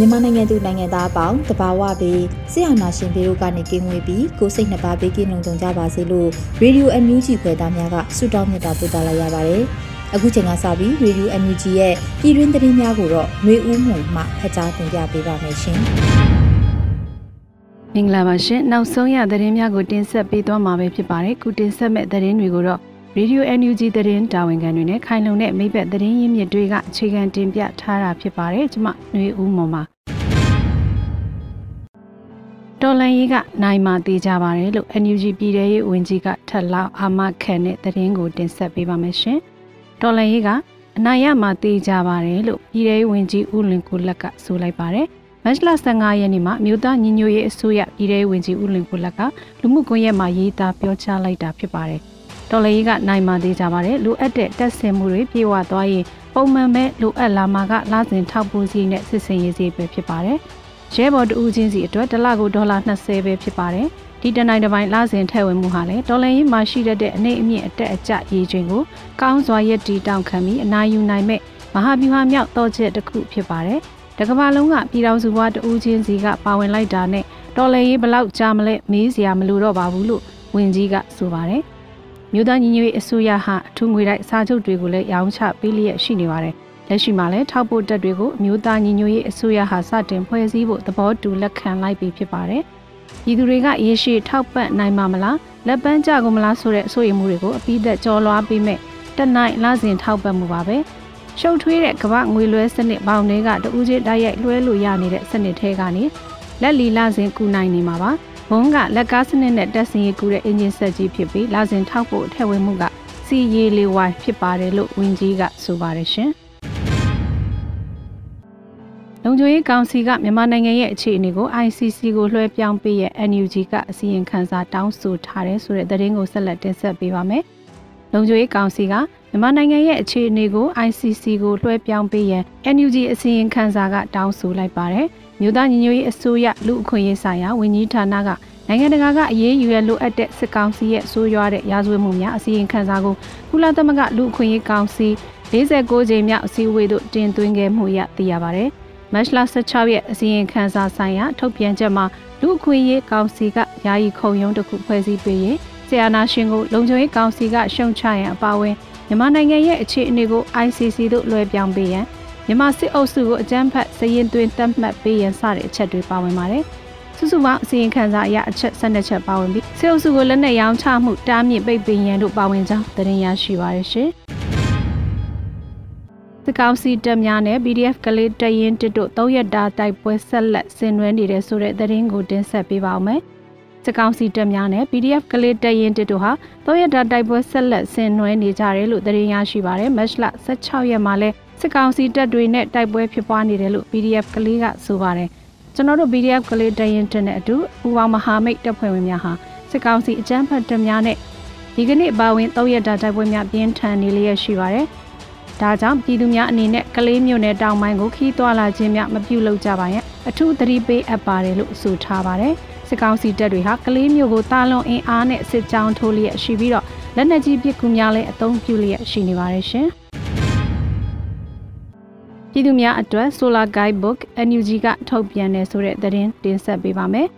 မြန်မာနိုင်ငံသူနိုင်ငံသားအပေါင်းတဘာဝပြီးဆရာနာရှင်ပေတို့ကနေကင်းဝေးပြီးကိုစိတ်နှပါဘေးကင်းလုံခြုံကြပါစေလို့ရေဒီယိုအန်ယူဂျီဖွယ်သားများကဆုတောင်းမြတ်တာပို့သလာရပါတယ်။အခုချိန်ကစပြီးရေဒီယိုအန်ယူဂျီရဲ့ပြည်တွင်းသတင်းများကိုတော့ຫນွေဦးမှုမှဖတ်ကြားတင်ပြပေးပါမယ်ရှင်။မင်္ဂလာပါရှင်။နောက်ဆုံးရသတင်းများကိုတင်ဆက်ပေးသွားမှာပဲဖြစ်ပါတယ်။ခုတင်ဆက်မဲ့သတင်းတွေကိုတော့ Radio NUG သတင်းတာဝန်ခံတွေနဲ့ခိုင်လုံတဲ့မိဘသတင်းရင်းမြစ်တွေကအခြေခံတင်ပြထားတာဖြစ်ပါတယ်။ကျွန်မຫນွေဦးမော်ပါတော်လန်ရေးကနိုင်မာသေးကြပါတယ်လို့ NUG ပြည်ထောင်ရေးဝန်ကြီးကထပ်လောက်အာမခံတဲ့သတင်းကိုတင်ဆက်ပေးပါမယ်ရှင်။တော်လန်ရေးကအနိုင်ရမှာသေးကြပါတယ်လို့ပြည်ထောင်ရေးဝန်ကြီးဦးလင်ကိုလက်ကဆိုလိုက်ပါတယ်။မတ်လ15ရက်နေ့မှာမြို့သားညီညွတ်ရေးအစိုးရပြည်ထောင်ရေးဝန်ကြီးဦးလင်ကိုလက်ကလူမှုကွန်ရက်မှာရေးသားပြောကြားလိုက်တာဖြစ်ပါတယ်။ တော်လန်ရေးကနိုင်မာသေးကြပါတယ်။လိုအပ်တဲ့တက်ဆင်မှုတွေပြေဝသွားရင်ပုံမှန်ပဲလိုအပ်လာမှာကလာစဉ်ထောက်ပိုးစီနဲ့စစ်စင်ရေးစီပဲဖြစ်ပါတယ်။ရဲဘော်တူးချင်းစီအတွက်တစ်လကိုဒေါ်လာ20ပဲဖြစ်ပါတယ်။ဒီတနိုင်တစ်ပိုင်းလစဉ်ထည့်ဝင်မှုဟာလည်းဒေါ်လာရင်းမှာရှိတဲ့အနေအမြင့်အတက်အကျရေးခြင်းကိုကောင်းစွာရည်တည်တောင်းခံပြီးအနာယူနိုင်မဲ့မဟာဗျူဟာမြောက်တော့ချက်တစ်ခုဖြစ်ပါတယ်။တကမ္ဘာလုံးကပြည်တော်စုဘွားတူးချင်းစီကပါဝင်လိုက်တာနဲ့ဒေါ်လာရေးဘလောက်ကြာမလဲမေးစရာမလိုတော့ပါဘူးလို့ဝန်ကြီးကဆိုပါတယ်။ မြို့သားညီညွတ်ရေးအစိုးရဟာအထူးငွေတိုက်စာချုပ်တွေကိုလည်းရောင်းချပေးလျက်ရှိနေပါတယ်။လက်ရှိမှာလည်းထောက်ပို့တက်တွေကိုအမျိုးသားညီညွတ်ရေးအစိုးရဟာစတင်ဖွဲ့စည်းဖို့သဘောတူလက်ခံလိုက်ပြီဖြစ်ပါတယ်။ပြည်သူတွေကရေရှည်ထောက်ပံ့နိုင်မှာမလားလက်ပန်းကြကုန်မလားဆိုတဲ့အဆိုရမှုတွေကိုအပိသက်ကြော်လွားပေးမဲ့တနိုင်လစဉ်ထောက်ပံ့မှုပါပဲ။ရှုပ်ထွေးတဲ့ကမ္ဘာငွေလွှဲစနစ်ပေါင်းတွေကတူးချင်းတိုက်ရိုက်လွှဲလို့ရနေတဲ့စနစ်ထဲကနေလက်လီလစဉ်ကူနိုင်နေမှာပါ။ ဘုံကလက်ကားစနစ်နဲ့တက်စင်ရီကူတဲ့အင်ဂျင်ဆက်ကြီးဖြစ်ပြီးလစဉ်ထောက်ဖို့ထည့်ဝင်မှုကစီရီလေးဝိုင်းဖြစ်ပါတယ်လို့ဝင်းကြီးကဆိုပါတယ်ရှင်။လုံခြုံရေးကောင်စီကမြန်မာနိုင်ငံရဲ့အခြေအနေကို ICC ကိုလွှဲပြောင်းပေးရဲ့ NUG ကအစီရင်ခံစာတောင်းဆိုထားတယ်ဆိုတဲ့သတင်းကိုဆက်လက်တင်ဆက်ပေးပါမယ်။လုံခြုံရေးကောင်စီကမြန်မာနိုင်ငံရဲ့အခြေအနေကို ICC ကိုလွှဲပြောင်းပေးရန် NUG အစီရင်ခံစာကတောင်းဆိုလိုက်ပါတယ်။ မြို့သားညီညွတ်ရေးအစိုးရလူအခွင့်အရေးဆိုင်ရာဝန်ကြီးဌာနကနိုင်ငံတကာကအရေးယူရလိုအပ်တဲ့စစ်ကောင်စီရဲ့ဆိုးရွားတဲ့ရာဇဝတ်မှုများအစီရင်ခံစာကိုကုလသမဂ္ဂလူအခွင့်အရေးကောင်စီ46ကြိမ်မြောက်အစည်းအဝေးသို့တင်သွင်းခဲ့မှုရသိရပါတယ်။မတ်လ16ရက်အစည်းအဝေးခန်းစာဆိုင်ရာထုတ်ပြန်ချက်မှာလူအခွင့်အရေးကောင်စီကယာယီခုံရုံးတစ်ခုဖွဲ့စည်းပေးရင်ဆီယနာရှင်ကိုလုံခြုံရေးကောင်စီကရှုံချရန်အပါအဝင်မြန်မာနိုင်ငံရဲ့အခြေအနေကို ICC သို့လွှဲပြောင်းပေးရန် မြန်မာစစ်အုပ်စုကိုအကြမ်းဖက်စရင်သွင်းတတ်မှတ်ပေးရန်စတဲ့အချက်တွေပါဝင်ပါတယ်။စုစုပေါင်းအစီရင်ခံစာအရအချက်၁၂ချက်ပါဝင်ပြီးစစ်အုပ်စုကိုလက်နက်ရောင်းချမှုတားမြစ်ပိတ်ပင်ရန်တို့ပါဝင်ကြောင်းသတင်းရရှိပါရရှင်။စစ်ကောင်စီတပ်များနဲ့ PDF ကလေးတရင်တစ်တို့၃ရက်တာတိုက်ပွဲဆက်လက်ဆင်နွှဲနေတဲ့ဆိုတဲ့သတင်းကိုတင်ဆက်ပေးပါောင်းမယ်။စစ်ကောင်စီတပ်များနဲ့ PDF ကလေးတရင်တစ်တို့ဟာ၃ရက်တာတိုက်ပွဲဆက်လက်ဆင်နွှဲနေကြတယ်လို့သတင်းရရှိပါရယ်။မတ်လ16ရက်မှာလဲ စစ်ကောင်စီတပ်တွေနဲ့တိုက်ပွဲဖြစ်ပွားနေတယ်လို့ PDF ကလေးကဆိုပါတယ်။ကျွန်တော်တို့ PDF ကလေးတရင်တစ်နဲ့အတူပူပေါင်းမဟာမိတ်တပ်ဖွဲ့ဝင်များဟာစစ်ကောင်စီအကြမ်းဖက်တပ်များနဲ့ဒီကနေ့ပါဝင်၃ရက်တာတိုက်ပွဲများပြင်းထန်နေလျက်ရှိပါတယ်။ဒါကြောင့်ပြည်သူများအနေနဲ့ကလေးမျိုးနဲ့တောင်ပိုင်းကိုခီးသွွာလာခြင်းများမပြုလုပ်ကြပါနဲ့အထူးသတိပေးအပ်ပါတယ်လို့ဆိုထားပါတယ်စစ်ကောင်စီတပ်တွေဟာကလေးမျိုးကိုတာလွန်အင်အားနဲ့စစ်ကြောင်းထိုးလျက်ရှိပြီးတော့လက်နက်ကြီးပစ်ကူများလည်းအသုံးပြုလျက်ရှိနေပါတယ်ရှင် ပြည်သူများအတွက် Solar Guidebook NUG ကထုတ်ပြန်နေဆိုတဲ့သတင်းတင်ဆက်ပေးပါမယ်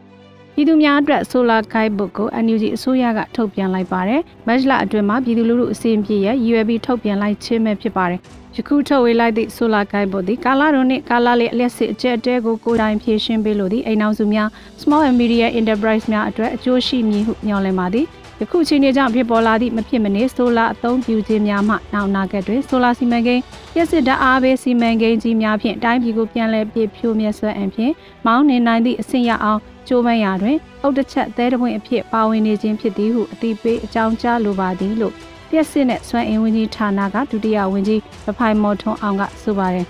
ပြည်သူများအတွက် Solar Guidebook ကို NUG အစိုးရကထုတ်ပြန်လိုက်ပါတယ်။မတ်လအတွင်းမှာပြည်သူလူထုအစီအပြေရဲ့ UAB ထုတ်ပြန်လိုက်ခြင်းပဲဖြစ်ပါတယ်။ယခုထုတ်ဝေလိုက်သည့် Solar Guidebook သည်ကာလာရုံနှင့်ကာလာလေးအလက်စစ်အကျက်တဲကိုကိုယ်တိုင်ဖြည့်ရှင်းပေးလို့သည့်အိမ်အောင်စုများ Small and Medium Enterprise များအတွက်အကျိုးရှိမည်ဟုညွှန်လင်းပါသည်။ ယခုချိန်ကြောင့်ဖြစ်ပေါ်လာသည့်မဖြစ်မနေဆိုလာအသုံးပြုခြင်းများမှနောက်နာကတွင်ဆိုလာစီမံကိန်းရစစ်ဓာတ်အားပေးစီမံကိန်းကြီးများဖြင့်တိုင်းပြည်ကိုပြန်လည်ပြည့်ဖြိုးမြတ်စွာအဖြစ်မောင်းနေနိုင်သည့်အဆင့်ရအောင်ကျိုးပန်းရာတွင်အုတ်တစ်ချက်သဲတပွင့်အဖြစ်ပါဝင်နေခြင်းဖြစ်သည်ဟုအတိပေးအကြောင်းကြားလိုပါသည်လို့ပြည့်စစ်နဲ့စွမ်းအင်ဝန်ကြီးဌာနကဒုတိယဝန်ကြီးဗဖိုင်မော်ထွန်းအောင်ကဆိုပါတယ်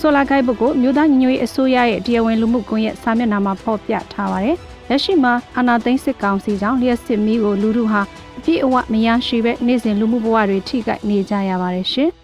ဆိုလာဂိုက်ဘုတ်ကိုမြို့သားညီညွတ်ရေးအစိုးရရဲ့တရားဝင်လူမှုကွန်ရက်စာမျက်နှာမှာဖော်ပြထားပါတယ်။ လက်ရှိမှာအာနာသိန်းစစ်ကောင်စီကြောင့်လျှက်စစ်မီးကိုလူထုဟာအပြည့်အဝမရရှိပဲနေ့စဉ်လူမှုဘဝတွေထိခိုက်နေကြရပါတယ်ရှင်။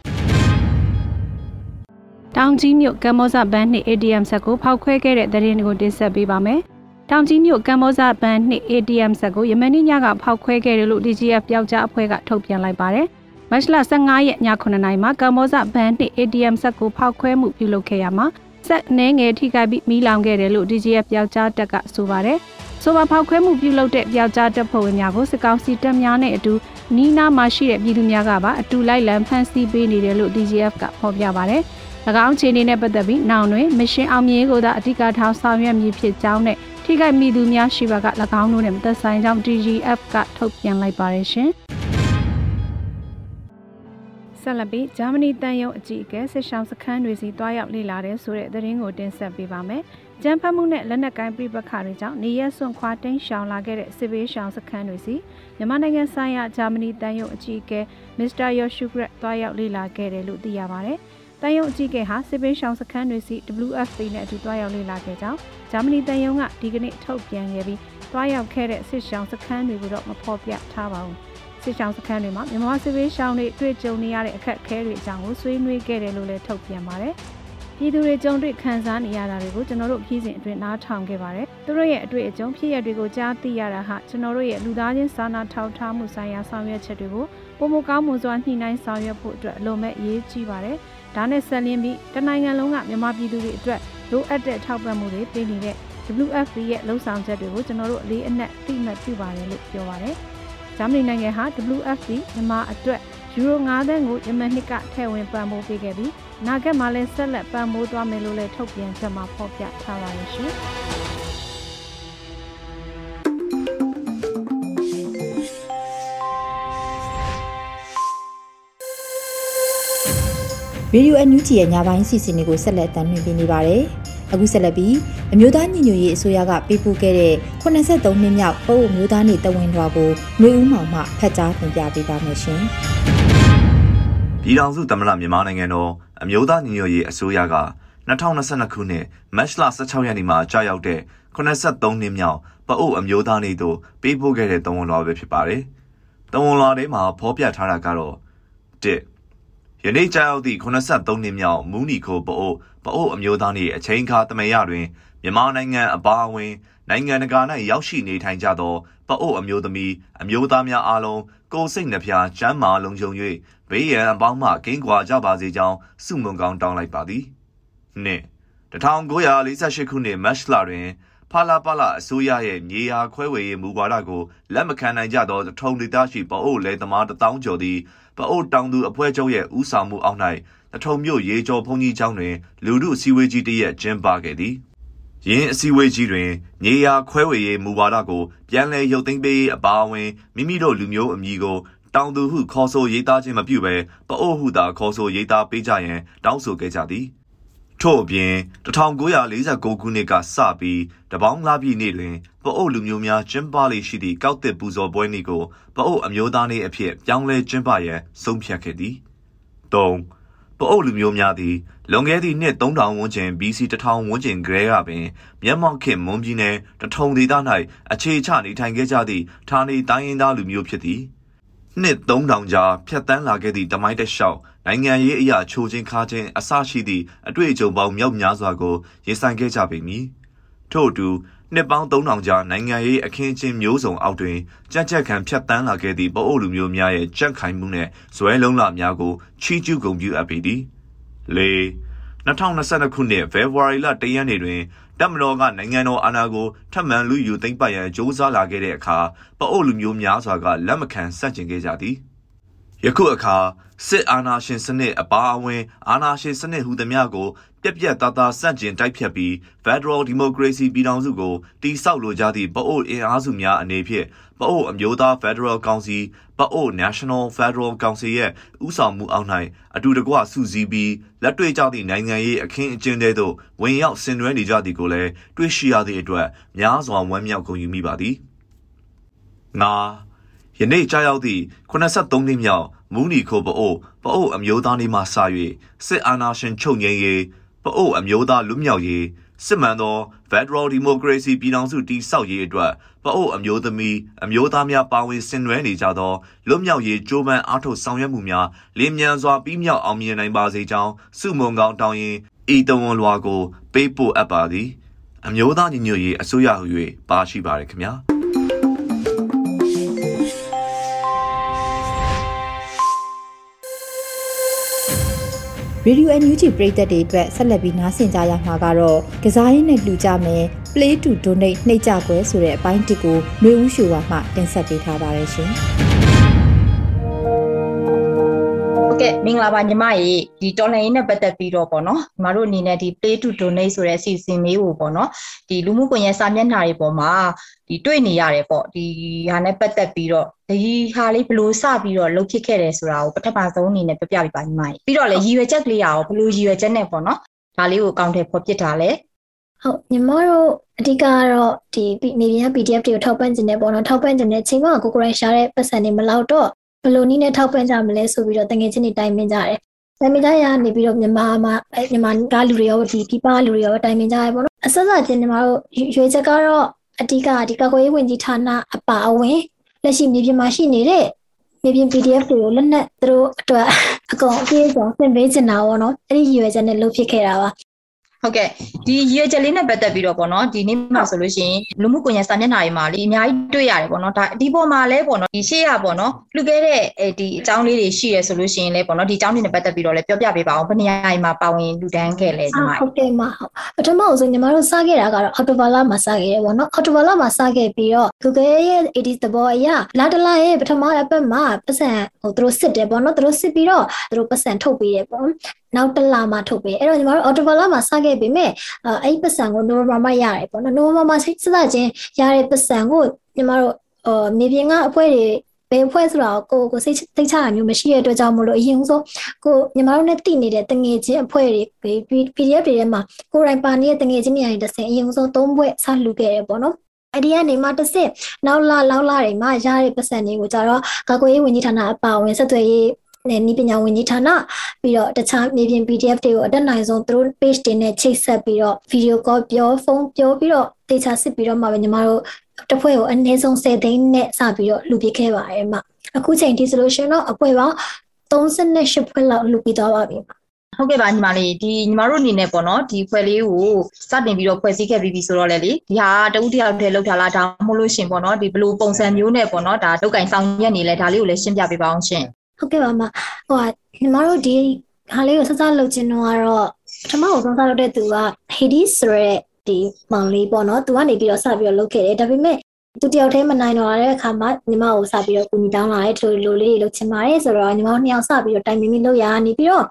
တောင်ကြီးမြို့ကမ္ဘောဇဘန်းနှင့် ATM ဆက်ကိုဖောက်ခွဲခဲ့တဲ့သတင်းကိုတင်ဆက်ပေးပါမယ်။တောင်ကြီးမြို့ကမ္ဘောဇဘန်းနှင့် ATM ဆက်ကိုယမန်နေ့ညကဖောက်ခွဲခဲ့တယ်လို့ DGF ပျောက်ကြားအဖွဲ့ကထုတ်ပြန်လိုက်ပါတယ်။မတ်လ15ရက်ည9နာရီမှာကမ္ဘောဇဘန်းနှင့် ATM ဆက်ကိုဖောက်ခွဲမှုပြုလုပ်ခဲ့ရမှာ ဆက်နှဲငယ်ထိခိုက်ပြီးမီးလောင်ခဲ့တယ်လို့ DGF ပျောက်ကြားတက်ကဆိုပါတယ်။ဆိုပါဖောက်ခွဲမှုပြုလုပ်တဲ့ပျောက်ကြားတပ်ဖွဲ့ဝင်များကိုစစ်ကောင်စီတပ်များနဲ့အတူနီးနားမှာရှိတဲ့ပြည်သူများကပါအတူလိုက်လံဖမ်းဆီးပေးနေတယ်လို့ DGF ကဖော်ပြပါတယ်။၎င်းခြေအနေနဲ့ပတ်သက်ပြီးနောက်တွင်မရှင်အောင်မြင်ကိုသာအဓိကထားဆောင်ရွက်မည်ဖြစ်ကြောင်းနဲ့ထိခိုက်မိသူများရှိပါက၎င်းတို့နဲ့မသက်ဆိုင်ကြောင်း DGF ကထုတ်ပြန်လိုက်ပါတယ်ရှင် ဆက်လက်ပြီးဂျာမနီတန်ယုံအကြီးအကဲစစ်ဆောင်စခန်းတွေစီတွားရောက်လေ့လာတဲ့ဆိုတဲ့သတင်းကိုတင်ဆက်ပေးပါမယ်။ကျန်းဖတ်မှုနဲ့လက်နက်ကိုင်းပြပခါတွေကြောင့်နေရက်စွန့်ခွာတိမ်းရှောင်လာခဲ့တဲ့စစ်ဘေးရှောင်စခန်းတွေစီမြန်မာနိုင်ငံဆိုင်ရာဂျာမနီတန်ယုံအကြီးအကဲမစ္စတာယောရှုဂရက်တွားရောက်လေ့လာခဲ့တယ်လို့သိရပါတယ်။တန်ယုံအကြီးကဲဟာစစ်ပေးရှောင်းစခန်းတွေစီ WFP နဲ့အတူတွားရောက်လေ့လာခဲ့ကြောင်းဂျာမနီတန်ယုံကဒီကနေ့ထုတ်ပြန်ခဲ့ပြီးတွားရောက်ခဲ့တဲ့စစ်ရှောင်းစခန်းတွေကိုတော့မဖော်ပြထားပါဘူး စစ်ရှောင်းစခန်းတွေမှာမြန်မာစစ်ပေးရှောင်းတွေတွေ့ကြုံနေရတဲ့အခက်အခဲတွေအကြောင်းကိုဆွေးနွေးခဲ့တယ်လို့လည်းထုတ်ပြန်ပါတယ်ပြည်သူတွေကြုံတွေ့ခံစားနေရတာတွေကိုကျွန်တော်တို့ပြည်စဉ်အတွင်းနားထောင်ခဲ့ပါတယ်။သူတို့ရဲ့အတွေ့အကြုံဖြစ်ရတွေကိုကြားသိရတာဟာကျွန်တော်တို့ရဲ့လူသားချင်းစာနာထောက်ထားမှုဆိုင်ရာဆောင်ရွက်ချက်တွေကိုပုံမကောင်းမှုစွာညှိနှိုင်းဆောင်ရွက်ဖို့အတွက်အလွန်ပဲအရေးကြီးပါတယ်။ဒါနဲ့ဆက်လင်းပြီးတနိုင်ငံလုံးကမြန်မာပြည်သူတွေအတွက်လိုအပ်တဲ့ထောက်ပံ့မှုတွေပေးနေတဲ့ WFP ရဲ့လှုံ့ဆော်ချက်တွေကိုကျွန်တော်တို့အလေးအနက်သိမှတ်ပြုပါတယ်လို့ပြောပါတယ်။ ဂျာမနီနိုင်ငံဟာ WFP မြန်မာအတွက်ယူရို9သန်းကိုယမန်နှစ်ကထည့်ဝင်ပံ့ပိုးပေးခဲ့ပြီးနာဂတ်မှာလည်းဆက်လက်ပံ့ပိုးသွားမယ်လို့လည်းထုတ်ပြန်ချက်မှာဖော်ပြထားပါတယ်ရှင်။ရေဒီယိုအန်ယူဂျီရဲ့ညပိုင်းစီစဉ်တွေကိုဆက်လက်တင်ပြနေပါတယ်။ အခုဆက်လက်ပြီးအမျိုးသားညီညွတ်ရေးအစိုးရကပေးပို့ခဲ့တဲ့83နှစ်မြောက်ပို့အမျိုးသားနေတဝန်တော်ကိုမျိုးဦးမောင်မှဖတ်ကြားတင်ပြပေးပါမယ်ရှင်။ပြည်ထောင်စုသမ္မတမြန်မာနိုင်ငံတော်အမျိုးသားညီညွတ်ရေးအစိုးရက2022ခုနှစ်မတ်လ16ရက်နေ့မှာကြာရောက်တဲ့83နှစ်မြောက်ပအို့အမျိုးသားနေသို့ပေးပို့ခဲ့တဲ့တဝန်တော်ပဲဖြစ်ပါတယ်။တဝန်တော်ထဲမှာဖော်ပြထားတာကတော့1 ယနေ့ကြာရောက်သည့်83နှစ်မြောက်မူနီခိုပအိုပအိုအမျိုးသားနှင့်အချိန်အခါတမရတွင်မြန်မာနိုင်ငံအပါအဝင်နိုင်ငံတကာ၌ရောက်ရှိနေထိုင်ကြသောပအိုအမျိုးသမီးအမျိုးသားများအားလုံးကိုယ်စိတ်နှဖျားကျမ်းမာလုံးုံ၍ဘေးရန်အပေါင်းမှကင်းကွာကြပါစေကြောင်းဆုမွန်ကောင်းတောင်းလိုက်ပါသည်နှစ်1948ခုနှစ်မတ်လတွင်ဖလာပလာအစိုးရရဲ့မြေယာခွဲဝေရေးမူဝါဒကိုလက်မခံနိုင်ကြသောထုံဒေသရှိပအိုလယ်သမားတထောင်ကျော်သည် ပအိုတောင်သူအဖွဲ့ချုပ်ရဲ့ဦးဆောင်မှုအောက်၌တထုံမြို့ရေကျော်ဘုံကြီးကျောင်းတွင် လူမှုအစည်းအဝေးကြီးတစ်ရက်ကျင်းပခဲ့သည်။ယင်းအစည်းအဝေးကြီးတွင်မြေယာခွဲဝေရေးမူဝါဒကိုပြန်လည်ရုပ်သိမ်းပေးအပါအဝင်မိမိတို့လူမျိုးအမည်ကိုတောင်သူဟုခေါ်ဆိုရေးသားခြင်းမပြုဘဲပအိုဟုသာခေါ်ဆိုရေးသားပေးကြရန်တောင်းဆိုခဲ့ကြသည်။ ထို့အပြင်1949ခုနှစ်ကစပြီးတပေါင်းလားပြည်နေ့တွင်ပအို့လူမျိုးများကျင်းပလေရှိသည့်ကောက်တစ်ပူဇော်ပွဲနေ့ကိုပအို့အမျိုးသားနေ့အဖြစ်ပြောင်းလဲကျင်းပရန်ဆုံးဖြတ်ခဲ့သည်၃ပအို့လူမျိုးများသည်လွန်ခဲ့သည့်နှစ်3000ဝန်းကျင် BC 1000ဝန်းကျင်ကလေးကပင်မျက်မှောက်ခေတ်မွန်ပြည်နယ်တထုံဒေသ၌အခြေချနေထိုင်ခဲ့ကြသည့်ဌာနေတိုင်းရင်းသားလူမျိုးဖြစ်သည်နှစ်3000ကြာဖြတ်တန်းလာခဲ့သည့်တမိုင်းတက်လျှောက် နိုင်ငံရေးအရာချိုးချင်းခါချင်းအဆရှိသည့်အတွေ့အကြုံပေါင်းမြောက်များစွာကိုရင်ဆိုင်ခဲ့ကြပေမည်ထို့အတူနှစ်ပေါင်း3000ကြာနိုင်ငံရေးအခင်းအကျင်းမျိုးစုံအောက်တွင်ကြက်ကြက်ခံဖြတ်တန်းလာခဲ့သည့်ပအို့လူမျိုးများရဲ့ကြက်ခိုင်မှုနှင့်ဇွဲလုံးလာများကိုချီးကျူးဂုဏ်ပြုအပ်ပေသည်၄2022ခုနှစ်ဖေဖော်ဝါရီလ1ရက်နေ့တွင်တပ်မတော်ကနိုင်ငံတော်အာဏာကိုထပ်မံလူယူသိမ်းပိုက်ရန်ကြိုးစားလာခဲ့တဲ့အခါပအိုလူမျိုးများစွာကလက်မခံဆန့်ကျင်ခဲ့ကြသည် ယခုအခါစစ်အာဏာရှင်စနစ်အပါအဝင် အာဏာရှင်စနစ်ဟူသည်များကိုပြက်ပြက်သားသားစန့်ကျင်တိုက်ဖြတ်ပြီး Federal Democracy ပြည်ထောင်စုကိုတိဆောက်လိုကြသည့်ပအိုအင်အားစုများအနေဖြင့်ပအိုအမျိုးသား Federal Council ပအို National Federal Council ရဲ့ဥဆောင်မှုအောက်၌အတူတကွစုစည်းပြီးလက်တွေ့ကျသည့်နိုင်ငံရေးအခင်းအကျင်းတွေသို့ဝင်ရောက်ဆင်နွှဲနေကြသည်ကိုလည်းတွေ့ရှိရသည့်အတွက်များစွာဝမ်းမြောက်ဂုဏ်ယူမိပါသည်။ငါ ယနေ့ကြာရောက်သည့်83နှစ်မြောက်မူနီခိုပအိုပအိုအမျိုးသားနေ့မှစ၍စစ်အာဏာရှင်ချုပ်ငြိမ်းရေးပအိုအမျိုးသားလွတ်မြောက်ရေးစစ်မှန်သော Federal Democracy ပြည်ထောင်စုတည်ဆောက်ရေးအတွက်ပအိုအမျိုးသမီးအမျိုးသားများပါဝင်ဆင်နွှဲနေကြသောလွတ်မြောက်ရေးကြိုးပမ်းအားထုတ်ဆောင်ရွက်မှုများလင်းမြန်စွာပြီးမြောက်အောင်မြင်နိုင်ပါစေကြောင်းစုမုံကောင်းတောင်းရင်ဤတဝန်လွာကို ပေးပို့အပ်ပါသည် အမျိုးသားညီညွတ်ရေးအစိုးရဟူ၍ပါရှိပါရခင်ဗျာ။ Radio NUG ပရိသတ်တွေအတွက်ဆက်လက်ပြီးနားဆင်ကြရမှာကတော့ကစားရင်းနဲ့လူကြမယ် Play to Donate နှိပ်ကြကွယ်ဆိုတဲ့အပိုင်းတစ်ကိုမျိုးဦးရှိုဝါမှတင်ဆက်ပေးထားပါတယ်ရှင်။ ကဲ့မင်္ဂလာပါညီမရေဒီတော်လှန်ရေးနဲ့ပတ်သက်ပြီးတော့ပေါ့နော်ညီမတို့အနေနဲ့ဒီ play to donate ဆိုတဲ့အစီအစဉ်လေးကိုပေါ့နော်ဒီလူမှုကွန်ရက်စာမျက်နှာတွေပေါ်မှာဒီတွေ့နေရတယ်ပေါ့ဒီဟာနဲ့ပတ်သက်ပြီးတော့ဒီဟာလေးဘလို့စပြီးတော့လှုပ်ဖြစ်ခဲ့တယ်ဆိုတာကိုပထမဆုံးအနေနဲ့ပြပြပြပါညီမရေပြီးတော့လေရည်ရွယ်ချက်ကလေးရောဘလို့ရည်ရွယ်ချက်နဲ့ပေါ့နော်ဒါလေးကိုအကောင့်ထဲဖော်ပြထားလဲဟုတ်ညီမတို့အဓိကကတော့ဒီနေပြန် PDF တွေကိုထောက်ပံ့ခြင်းနဲ့ပေါ့နော်ထောက်ပံ့ခြင်းနဲ့ချိန်မှာကိုကိုရိုင်းရှာတဲ့ပတ်စံတွေမလောက်တော့ ဘယ်လိုနည်းနဲ့ထောက်ပံ့ကြမလဲဆိုပြီးတော့တငယ်ချင်းတွေတိုင်ပင်ကြတယ်။တိုင်ပင်ကြရနေပြီးတော့မြန်မာမှာမြန်မာကလူတွေရောဒီပြပလူတွေရောတိုင်ပင်ကြရပေါ့နော်။အဆက်ဆက်ချင်းညီမတို့ရွေးချက်ကတော့အဓိကဒီကာကွယ်ရေးဝန်ကြီးဌာနအပါအဝင်လက်ရှိမြေပြင်မှာရှိနေတဲ့မြေပြင် PDF တွေကိုလက်နက်သူတို့အတွက်အကုန်အပြည့်အစုံသင်ပေးချင်တာပေါ့နော်။အဲ့ဒီရွေးချက်နဲ့လုပ်ဖြစ်ခဲ့တာပါ ဟုတ်ကဲ့ဒီရည်ချက်လေးနဲ့ပတ်သက်ပြီးတော့ပေါ့နော်ဒီနေ့မှာဆိုလို့ရှိရင်လူမှုကွန်ရက်စာမျက်နှာတွေမှာလေအများကြီးတွေ့ရတယ်ပေါ့နော်ဒါဒီပေါ်မှာလဲပေါ့နော်ဒီရှေ့ရပေါ့နော်လူခဲ့တဲ့အဲဒီအကြောင်းလေးတွေရှိရဆိုလို့ရှိရင်လဲပေါ့နော်ဒီအကြောင်းတွေနဲ့ပတ်သက်ပြီးတော့လဲပြောပြပေးပါအောင်ဘယ်နေရာမှာပါဝင်လူတန်းခဲ့လဲညီမဟုတ်ကဲ့မဟုတ်ပထမဆုံးညီမတို့စခဲ့တာကတော့အော်တိုဘာလမှာစခဲ့တယ်ပေါ့နော်အော်တိုဘာလမှာစခဲ့ပြီးတော့ Google ရဲ့ AD သဘောအရလာတလာရဲ့ပထမအပတ်မှာပတ်စံဟိုသူတို့စစ်တယ်ပေါ့နော်သူတို့စစ်ပြီးတော့သူတို့ပတ်စံထုတ်ပေးတယ်ပေါ့နောက်တစ်လမှထုတ်ပေးအဲ့တော့ညီမတို့အော်တိုဘာလမှာစခဲ့ပေမဲ့အဲ့ဒီပတ်စံကိုနိုဝင်ဘာမှာရတယ်ပေါ့နော်နိုဝင်ဘာမှာစိတ်စသချင်းရတဲ့ပတ်စံကိုညီမတို့အော်မြေပြင်ကအဖွဲတွေဘယ်ဖွဲ့ဆိုတာကိုကိုစိတ်သိချတာမျိုးမရှိတဲ့အတွက်ကြောင့်မလို့အရင်ဆုံးကိုညီမတို့နဲ့တည်နေတဲ့တငယ်ချင်းအဖွဲ့တွေ PDF တွေထဲမှာကိုရိုင်းပါနေတဲ့တငယ်ချင်းတွေအရင်တစ်ဆင့်အရင်ဆုံးသုံးဘွဲ့ဆလှူခဲ့ရပေါ့နော်အဲ့ဒီကနေမှတစ်ဆင့်နောက်လာလောက်လာတွေမှာရတဲ့ပတ်စံတွေကိုကြတော့ကာကွယ်ရေးဝန်ကြီးဌာနအပါအဝင်ဆက်သွယ်ရေး နဲ့ဤပညာဝန်ကြီးဌာနပြီးတော့တခြားမြေပြင် PDF တွေကိုအတက်နိုင်ဆုံးသူတို့ page တွေနဲ့ချိတ်ဆက်ပြီးတော့ video call ပြောဖုန်းပြောပြီးတော့တေချာစစ်ပြီးတော့မှပဲညီမတို့တစ်ဖွဲ့ကိုအနည်းဆုံး10သိန်းနဲ့စပြီးတော့လူပြခဲ့ပါတယ်မှအခုချိန်ထိဆိုလို့ရှိရင်တော့အဖွဲ့ပေါင်း38ဖွဲ့လောက်လူပြီးသွားပါပြီဟုတ်ကဲ့ပါညီမလေးဒီညီမတို့အနေနဲ့ပေါ့နော်ဒီဖွဲ့လေးကိုစတင်ပြီးတော့ဖွဲ့စည်းခဲ့ပြီးပြီဆိုတော့လေလေဒီဟာတဦးတယောက်တည်းလောက်ထားလားဒါမှမဟုတ်လို့ရှင်ပေါ့နော်ဒီဘလို့ပုံစံမျိုးနဲ့ပေါ့နော်ဒါတုတ်ကင်ဆောင်ရက်နေလဲဒါလေးကိုလည်းရှင်းပြပေးပါအောင်ရှင် ဟုတ်ကဲ့ပါမဟိုညီမတို့ဒီဟာလေးကိုစစလုပ်ခြင်းတော့ကတော့ပထမဆုံးစလုပ်တဲ့သူက Hades ဆိုတဲ့ဒီမောင်လေးပေါ့နော်သူကနေပြီးတော့စပြီးတော့လုပ်ခဲ့တယ်ဒါပေမဲ့သူတယောက်တည်းမနိုင်တော့တဲ့အခါမှာညီမကိုစပြီးတော့ကူညီတောင်းလာတဲ့သူလိုလေးတွေလုပ်ချင်ပါတယ်ဆိုတော့ညီမတို့နှစ်ယောက်စပြီးတော့တိုင်ပင်ပြီးလုပ်ရနေပြီးတော့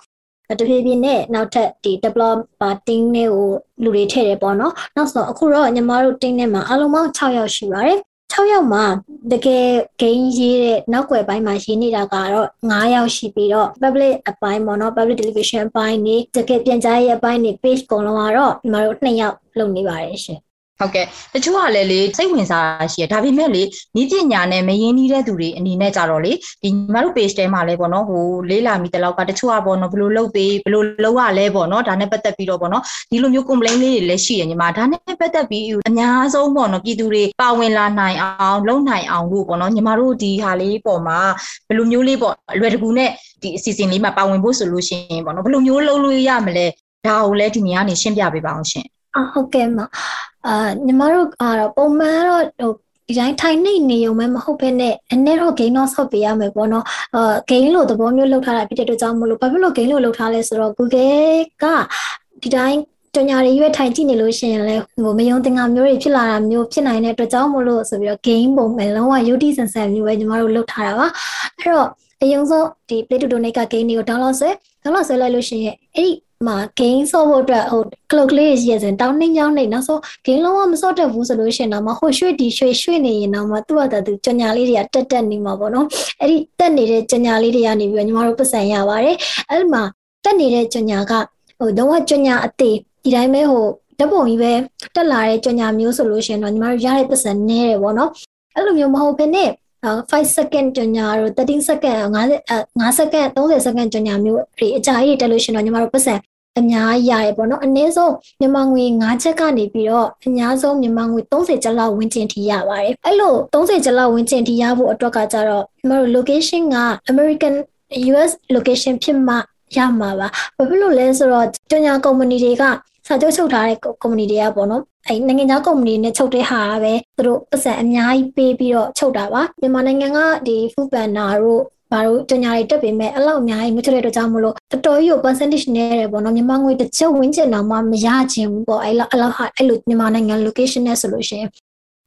တဖြည်းဖြည်းနဲ့နောက်ထပ်ဒီ developer team တွေကိုလူတွေထည့်တယ်ပေါ့နော်နောက်ဆိုအခုတော့ညီမတို့ team နဲ့မှာအလုံးပေါင်း6ယောက်ရှိပါတယ် 6ယောက်မှာတကယ်ဂိမ်းရေးတဲ့နောက်ွယ်ပိုင်းမှာရေးနေတာကတော့9ယောက်ရှိပြီးတော့ public အပိုင်းပေါ့နော် public television အပိုင်းနေတကယ်ပြန်ကြားရေးအပိုင်းနေ page အကုန်လုံးကတော့ညီမတို့2ယောက်လုပ်နေပါတယ်ရှင် ဟုတ်ကဲ့တချို့ကလည်းလေစိတ်ဝင်စားရှိရဒါပေမဲ့လေဤပညာနဲ့မရင်းနှီးတဲ့သူတွေအနေနဲ့ကြတော့လေဒီညီမတို့ page ထဲမှာလဲပေါ့နော်ဟိုလေးလာမိတလောက်ကတချို့ကပေါ့နော်ဘလို့လုပ်ပေးဘလို့လုပ်ရလဲပေါ့နော်ဒါနဲ့ပတ်သက်ပြီးတော့ပေါ့နော်ဒီလိုမျိုး complaint လေးတွေလည်းရှိရညီမဒါနဲ့ပတ်သက်ပြီးအများဆုံးပေါ့နော်ပြည်သူတွေပါဝင်လာနိုင်အောင်လုပ်နိုင်အောင်လို့ပေါ့နော်ညီမတို့ဒီဟာလေးပေါ်မှာဘလို့မျိုးလေးပေါ့အလွယ်တကူနဲ့ဒီအစီအစဉ်လေးမှာပါဝင်ဖို့ဆိုလို့ရှိရင်ပေါ့နော်ဘလို့မျိုးလုပ်လို့ရမလဲဒါကိုလည်းဒီနေရာနေရှင်းပြပေးပါအောင်ရှင် အဟုတ်ကဲ့မအာညီမတို့ကတော့ပုံမှန်တော့ဟိုဒီတိုင်းထိုင်နေနေုံပဲမဟုတ်ဘဲနဲ့အနည်းတော့ gain တော့ဆော့ပေးရမယ်ပေါ့နော်အာ gain လို့သဘောမျိုးလောက်ထားတာဖြစ်တဲ့အတွက်ကြောင့်မလို့ဘာဖြစ်လို့ gain လို့လောက်ထားလဲဆိုတော့ Google ကဒီတိုင်းကြညာတွေရွက်ထိုင်ကြည့်နေလို့ရှိရင်လည်းဟိုမယုံတင်ငါမျိုးတွေဖြစ်လာတာမျိုးဖြစ်နိုင်တဲ့အတွက်ကြောင့်မို့လို့ဆိုပြီးတော့ game ပုံမဲ့လုံးဝ UT ဆန်ဆန်မျိုးပဲညီမတို့လုပ်ထားတာပါအဲ့တော့ အရင်ဆုံးဒီ Play to Donate က game တွေကို download ဆွဲ download ဆွဲလိုက်လို့ရှိရင်အဲ့ဒီမှာ game ဆော့ဖို့အတွက်ဟို clock လေးရည်စင်တောင်းနှင်းကြောင်းနေနောက်ဆုံး game လုံးဝမဆော့တတ်ဘူးဆိုလို့ရှိရင်တော့မဟိုရွှေ့ဒီရွှေ့ရွှေ့နေရင်တော့မသူ့အတတူကြညာလေးတွေကတက်တက်နေမှာပေါ့နော်အဲ့ဒီတက်နေတဲ့ကြညာလေးတွေကနေပြီးတော့ညီမတို့ပတ်စံရပါတယ်အဲ့ဒီမှာတက်နေတဲ့ကြညာကဟိုတော့ကြညာအသေးဒီတိုင်းပဲဟိုဓပုံကြီးပဲတက်လာတဲ့ကြညာမျိုးဆိုလို့ရှိရင်တော့ညီမတို့ရတဲ့ပတ်စံနည်းတယ်ပေါ့နော်အဲ့လိုမျိုးမဟုတ်ဘဲနဲ့ 5 second ကြညာတို့13 second 50 5 second 30 second ကြညာမျိုးဒီအကြာကြီးတက်လို့ရှိရင်တော့ညီမတို့ပတ်စံအများကြီးရတယ်ပေါ့နော်အနည်းဆုံးမြန်မာငွေ9ချက်ကနေပြီးတော့အများဆုံးမြန်မာငွေ30ကျပ်လောက်ဝန်းကျင်ထိရပါတယ်အဲ့လို30ကျပ်လောက်ဝန်းကျင်ထိရဖို့အတွက်ကကြတော့ကျွန်တော်တို့ location က American US location ဖြစ်မှရမှာပါဘာဖြစ်လို့လဲဆိုတော့ကြညာကုမ္ပဏီတွေက စာချုပ်ချုပ်ထားတဲ့ကုမ္ပဏီတွေကပေါ့နော်အဲနိုင်ငံခြားကုမ္ပဏီနဲ့ချုပ်တဲ့ဟာပဲသူတို့ပတ်စံအများကြီးပေးပြီးတော့ချုပ်တာပါမြန်မာနိုင်ငံကဒီ food banner တို့ဘာလို့တညာတွေတက်ပေမဲ့အဲ့လောက်အများကြီးမချတဲ့အတွက်ကြောင့်မလို့တော်တော်ကြီးကို percentage နဲ့ရတယ်ပေါ့နော်မြန်မာငွေတစ်ချက်ဝန်းကျင်တော့မှမရခြင်းဘူးပေါ့အဲ့လောက်အဲ့လောက်ဟာအဲ့လိုမြန်မာနိုင်ငံ location နဲ့ဆိုလို့ရှိရင်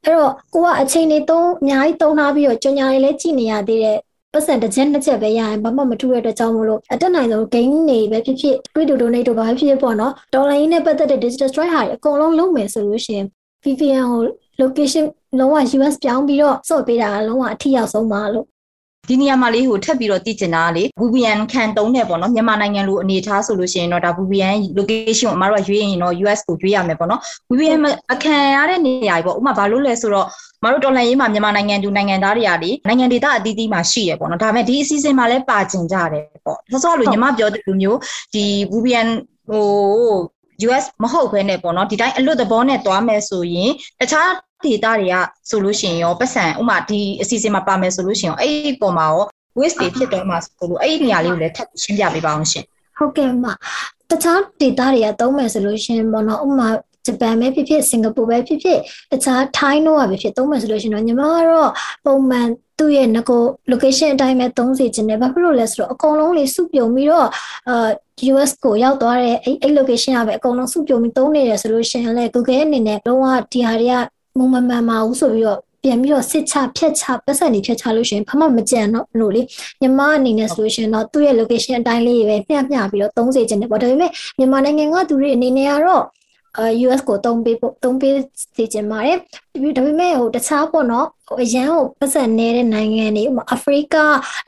အဲ့တော့ကိုကအချိန်တွေသုံးအများကြီးသုံးထားပြီးတော့ကြညာတွေလည်းကြည့်နေရသေးတဲ့ ပတ်စံတစ်ချက်နှစ်ချက်ပဲရရင်ဘာမှမထူတဲ့အတွက်ကြောင့်မလို့အတက်နိုင်ဆုံး gain တွေပဲဖြစ်ဖြစ် crypto donate တို့ဘာဖြစ်ဖြစ်ပေါ့နော်ဒေါ်လာရင်းနဲ့ပတ်သက်တဲ့ digital strike ဟာအကုန်လုံးလုံးမယ်ဆိုလို့ရှိရင် VPN ကို location လုံးဝ US ပြောင်းပြီးတော့စော့ပေးတာလုံးဝအထီရောက်ဆုံးပါလို့ဒီနေရာမှာလေးဟိုထပ်ပြီးတော့သိချင်တာလေ VPN ခံတုံးတယ်ပေါ့နော်မြန်မာနိုင်ငံလိုအနေထားဆိုလို့ရှိရင်တော့ဒါ VPN location ကိုအမတို့ကရွေးရင်တော့ US ကိုရွေးရမယ်ပေါ့နော် VPN အခံရတဲ့နေရာကြီးပေါ့ဥပမာဘာလို့လဲဆိုတော့ မတို့တော်လှန်ရေးမှာမြန်မာနိုင်ငံသူနိုင်ငံသားတွေကလေနိုင်ငံဒေသအသီးသီးမှာရှိရပေါ့နော်ဒါပေမဲ့ဒီအစီအစဉ်မှာလည်းပါကျင်ကြတယ်ပေါ့ဆောစောလိုညီမပြောတဲ့လူမျိုးဒီ VPN ဟို US မဟုတ်ဘဲနဲ့ပေါ့နော်ဒီတိုင်းအလွတ်သဘောနဲ့သွားမယ်ဆိုရင်တခြားဒေတာတွေကဆိုလို့ရှိရင်ရောပတ်စံဥမာဒီအစီအစဉ်မှာပါမယ်ဆိုလို့ရှိရင်အဲ့ဒီပုံမှာရော waste တွေဖြစ်တော့မှာဆိုလို့အဲ့ဒီနေရာလေးကိုလည်းထပ်ရှင်းပြပေးပါအောင်ရှင်ဟုတ်ကဲ့မတခြားဒေတာတွေကသုံးမယ်ဆိုလို့ရှိရင်ပေါ့နော်ဥမာ ဂျပန်ပဲဖြစ်ဖြစ်စင်ကာပူပဲဖြစ်ဖြစ်တခြားထိုင်းတို့ကပဲဖြစ်သုံးမယ်ဆိုလို့ရှိရင်တော့ညီမကတော့ပုံမှန်သူ့ရဲ့ငကို location အတိုင်းပဲသုံးစီခြင်းနဲ့ဘာဖြစ်လို့လဲဆိုတော့အကုန်လုံးလေးစုပြုံပြီးတော့အာ US ကိုရောက်သွားတဲ့အဲ့အဲ့ location ကပဲအကုန်လုံးစုပြုံပြီးသုံးနေတယ်ဆိုလို့ရှိရင်လည်း Google အနေနဲ့လုံးဝဒီဟာတွေကမုံမမှန်ပါဘူးဆိုပြီးတော့ပြန်ပြီးတော့စစ်ချဖြတ်ချပတ်စံနေဖြတ်ချလို့ရှိရင်ဘာမှမကြံတော့လို့လေမြန်မာအနေနဲ့ဆိုလို့ရှိရင်တော့သူ့ရဲ့ location အတိုင်းလေးပဲမျှမျှပြီးတော့သုံးစေခြင်းတယ်ပေါ့ဒါပေမဲ့မြန်မာနိုင်ငံကသူတွေအနေနဲ့ကတော့အာ US ကိုတုံးပေးဖို့တုံးပေးစီခြင်းပါတယ်ဒါပေမဲ့ဟိုတခြားပေါ့နော်ဟိုအရန်ကိုပတ်စံနေတဲ့နိုင်ငံတွေဥပမာအာဖရိက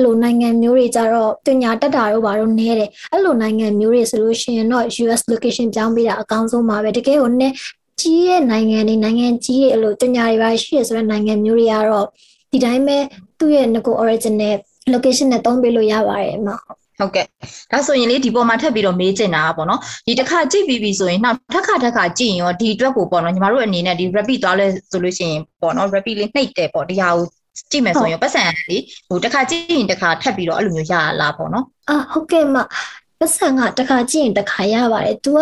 လိုနိုင်ငံမျိုးတွေကြတော့တင်ညာတက်တာတို့ဘာလို့နေတယ်အဲ့လိုနိုင်ငံမျိုးတွေဆိုလို့ရှိရင်တော့ US location ပြောင်းပေးတာအကောင်းဆုံးပါပဲတကယ်ဟိုနဲ့ကြီးရဲ့နိုင်ငံတွေနိုင်ငံကြီးရဲ့အဲ့လိုတင်ညာတွေပါရှိရဆိုတဲ့နိုင်ငံမျိုးတွေကတော့ဒီတိုင်းပဲသူ့ရဲ့ငကို original location နဲ့တုံးပေးလို့ရပါတယ်မှာဟုတ် ကဲ့ဒါဆိုရင်လေဒီပေါ်မှာထပ်ပြီးတော့မေးချင်တာပေါ့နော်ဒီတစ်ခါကြည့်ပြီးပြီဆိုရင်နောက်တစ်ခါတစ်ခါကြည့်ရင်ရောဒီအတွက်ကိုပေါ့နော်ညီမတို့အနေနဲ့ဒီ rapid သွားလဲဆိုလို့ရှိရင်ပေါ့နော် rapid လေးနှိပ်တယ်ပေါ့ဒီဟာကိုကြည့်မယ်ဆိုရင်ပတ်စံလေဟိုတစ်ခါကြည့်ရင်တစ်ခါထပ်ပြီးတော့အဲ့လိုမျိုးရလာပေါ့နော်အာဟုတ်ကဲ့မပတ်စံကတစ်ခါကြည့်ရင်တစ်ခါရပါတယ်။ तू က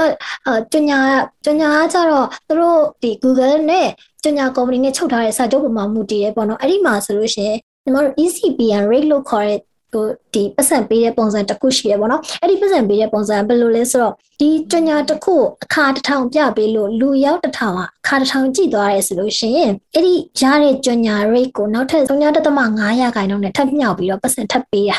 အာကျညာကျညာကကြတော့သူတို့ဒီ Google နဲ့ကျညာ company နဲ့ချုပ်ထားတဲ့စာချုပ်ပုံမှာမူတည်ရဲပေါ့နော်။အဲ့ဒီမှာဆိုလို့ရှိရင်ညီမတို့ ECPN rate လို့ခေါ်တဲ့ ဟိုဒီပတ်စံပေးတဲ့ပုံစံတစ်ခုရှိရပေါ့နော်အဲ့ဒီပတ်စံပေးတဲ့ပုံစံဘယ်လိုလဲဆိုတော့ဒီကြညာတစ်ခုအခါတစ်ထောင်ပြပေးလို့လူရောက်တစ်ထောင်ကအခါတစ်ထောင်ကြည့်သွားရဲဆိုလို့ရှိရင်အဲ့ဒီရတဲ့ကြညာ rate ကိုနောက်ထပ်3.5ရာခိုင်နှုန်းနဲ့ထပ်မြောက်ပြီးတော့ပတ်စံထပ်ပေးရ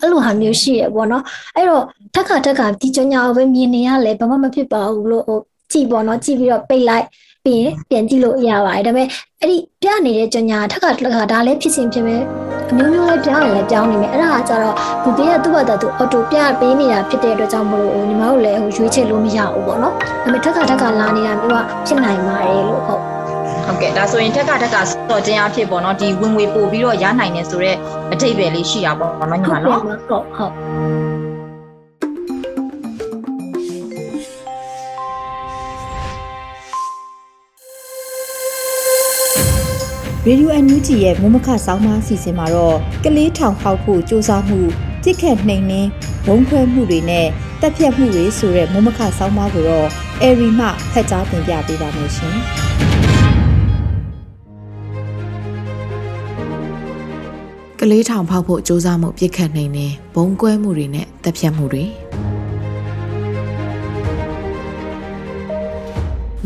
အဲ့လိုဟာမျိုးရှိရပေါ့နော်အဲ့တော့ထက်ခါထက်ခါဒီကြညာကိုပဲမြင်နေရလဲဘာမှမဖြစ်ပါဘူးလို့ဟိုကြည့်ပေါ့နော်ကြည့်ပြီးတော့ပိတ်လိုက် ပြီးရင်ပြန်ကြည့်လို့ရပါတယ်ဒါပေမဲ့အဲ့ဒီပြနေတဲ့ကြညာထက်ခါတစ်ခါဒါလည်းဖြစ်စဉ်ဖြစ်ပဲအမျိုးမျိုးလည်းပြောင်းရင်လည်းပြောင်းနေမယ်အဲ့ဒါကကြတော့ဒီတည်းကသူ့ဘာသာသူအော်တိုပြပေးနေတာဖြစ်တဲ့အတွက်ကြောင့်မလို့ညီမတို့လည်းဟိုရွေးချယ်လို့မရဘူးပေါ့နော်ဒါပေမဲ့ထက်ကထက်ကလာနေတာမျိုးကဖြစ်နိုင်ပါတယ်လို့ဟုတ်ဟုတ်ကဲ့ဒါဆိုရင်ထက်ကထက်ကစော့ခြင်းအဖြစ်ပေါ့နော်ဒီဝင်ငွေပို့ပြီးတော့ရနိုင်တယ်ဆိုတော့အထိပ္ပယ်လေးရှိတာပေါ့နော်ညီမနော်ဟုတ်ဟုတ် ရေဒီယိုအန်ယူဂျီရဲ့မမခဆောင်းမအစီအစဉ်မှာတော့ကလေးထောင်ဟောက်ဖို့စူးစမ်းမှုပြစ်ခတ်နှိမ်နှင်းဘုံခွဲမှုတွေနဲ့တက်ပြတ်မှုတွေဆိုတဲ့မမခဆောင်းပါးကိုတော့အေရီမှဖတ်ကြားတင်ပြပေးပါမယ်ရှင်။ကလေးထောင်ဖောက်ဖို့စူးစမ်းမှုပြစ်ခတ်နှိမ်နှင်းဘုံကွဲမှုတွေနဲ့တက်ပြတ်မှုတွေ။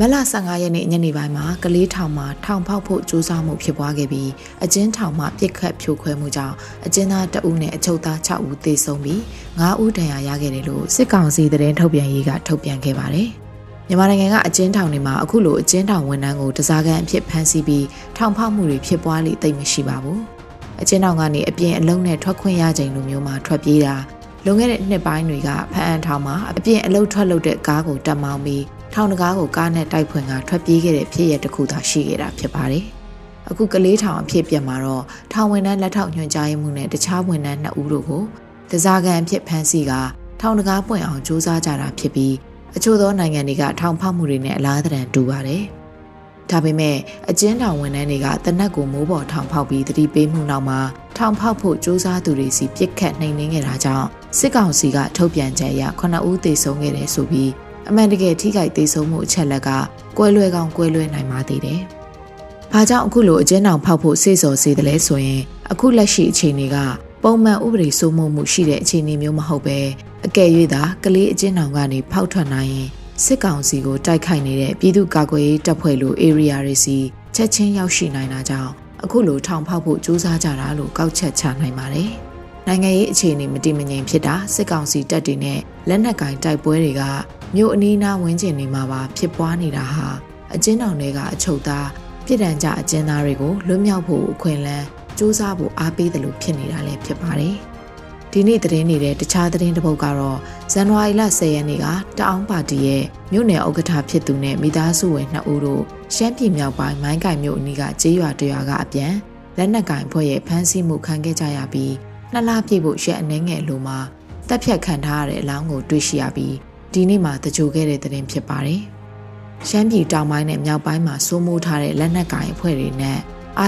မလ15ရက်နေ့ညနေပိုင်းမှာကလေးထောင်မှာထောင်ဖောက်ဖို့ကြိုးစားမှုဖြစ်ပွားခဲ့ပြီးအကျဉ်းထောင်မှာပြစ်ခတ်ဖြိုခွဲမှုကြောင့်အကျဉ်းသားတဦးနဲ့အချုပ်သား6ဦးသေဆုံးပြီး9ဦးဒဏ်ရာရခဲ့တယ်လို့စစ်ကောင်စီသတင်းထုတ်ပြန်ရေးကထုတ်ပြန်ခဲ့ပါတယ်။မြန်မာနိုင်ငံကအကျဉ်းထောင်တွေမှာအခုလိုအကျဉ်းထောင်ဝန်ထမ်းကိုတစားကန်အဖြစ်ဖမ်းဆီးပြီးထောင်ဖောက်မှုတွေဖြစ်ပွားလိမ့်သိမ့်မရှိပါဘူး။အကျဉ်းထောင်ကနေအပြင်အလုံးနဲ့ထွက်ခွင့်ရချိန်လိုမျိုးမှာထွက်ပြေးတာလွန်ခဲ့တဲ့နှစ်ပိုင်းတွေကဖအံထောင်မှာအပြင်အလုံးထွက်လို့တဲ့ကားကိုတက်မောင်းပြီး ထောင်တကားကိုကားနဲ့တိုက်ဖွင့်ကထွက်ပြေးခဲ့တဲ့ဖြစ်ရတစ်ခုသာရှိခဲ့တာဖြစ်ပါတယ်။အခုကလေးထောင်အဖြစ်ပြမှာတော့ထောင်ဝင်တန်းလက်ထောက်ညွှန်ကြားရေးမှူးနဲ့တခြားဝန်ထမ်း2ဦးတို့ကိုတစားကန်အဖြစ်ဖမ်းဆီးကထောင်တကားပွင့်အောင်စူးစမ်းကြတာဖြစ်ပြီးအချို့သောနိုင်ငံတွေကထောင်ဖောက်မှုတွေနဲ့အလားတန်တူပါတယ်။ဒါပေမဲ့အကျဉ်းထောင်ဝန်ထမ်းတွေကတနက်ကိုမိုးပေါ်ထောင်ဖောက်ပြီးတတိပေးမှုနောက်မှာထောင်ဖောက်ဖို့စူးစမ်းသူတွေစီပြစ်ခတ်နှိမ်နင်းခဲ့တာကြောင့်စစ်ကောင်စီကထုတ်ပြန်ချက်အရ9ဦးသေဆုံးခဲ့တယ်ဆိုပြီး အမှန်တကယ်ထိခိုက်သေးဆုံးမှုအချက်လက်ကကွဲလွဲကောင်းကွဲလွဲနိုင်ပါသေးတယ်။ဘာကြောင့်အခုလိုအကျဉ်းထောင်ဖောက်ဖို့စေစော်စေတယ်လဲဆိုရင်အခုလက်ရှိအခြေအနေကပုံမှန်ဥပဒေစိုးမိုးမှုရှိတဲ့အခြေအနေမျိုးမဟုတ်ပဲအကယ်၍သာကလေးအကျဉ်းထောင်ကနေဖောက်ထွက်နိုင်ရင်စစ်ကောင်စီကိုတိုက်ခိုက်နေတဲ့ပြည်သူ့ကာကွယ်ရေးတပ်ဖွဲ့လို area တွေစီချက်ချင်းရောက်ရှိနိုင်တာကြောင့်အခုလိုထောင်ဖောက်ဖို့ကြိုးစားကြတာလို့ကောက်ချက်ချနိုင်ပါတယ်။နိုင်ငံရေးအခြေအနေမတည်မငြိမ်ဖြစ်တာစစ်ကောင်စီတပ်တွေနဲ့လက်နက်ကင်တိုက်ပွဲတွေက မြို့အနီးနားဝန်းကျင်တွေမှာပါဖြစ်ပွားနေတာဟာအကျဉ်းထောင်တွေကအချုပ်သားပြည်တံကြအကျဉ်းသားတွေကိုလွတ်မြောက်ဖို့အခွင့်အလမ်းစူးစမ်းဖို့အားပေးတယ်လို့ဖြစ်နေတာလည်းဖြစ်ပါတယ်။ဒီနေ့သတင်းနေတဲ့တခြားသတင်းတစ်ပုဒ်ကတော့ဇန်နဝါရီလ10ရက်နေ့ကတအောင်းပါတီရဲ့မြို့နယ်ဥက္ကဋ္ဌဖြစ်သူနဲ့မိသားစုဝင်2ဦးတို့ရှမ်းပြည်မြောက်ပိုင်းမိုင်းကိုင်မြို့အနီးကကျေးရွာတရွာကအပြန်လက်နက်ကင်ဖွဲ့ရဲ့ဖမ်းဆီးမှုခံခဲ့ကြရပြီးနှစ်လပြည့်ဖို့ရက်အနှဲငယ်လိုမှာတပ်ဖြတ်ခံထားရတဲ့အလောင်းကိုတွေ့ရှိရပြီး ဒီနေ့မှတကြိုခဲ့တဲ့သတင်းဖြစ်ပါတယ်။ရှမ်းပြည်တောင်ပိုင်းနဲ့မြောက်ပိုင်းမှာစိုးမိုးထားတဲ့လက်နက်ကင်အဖွဲ့တွေနဲ့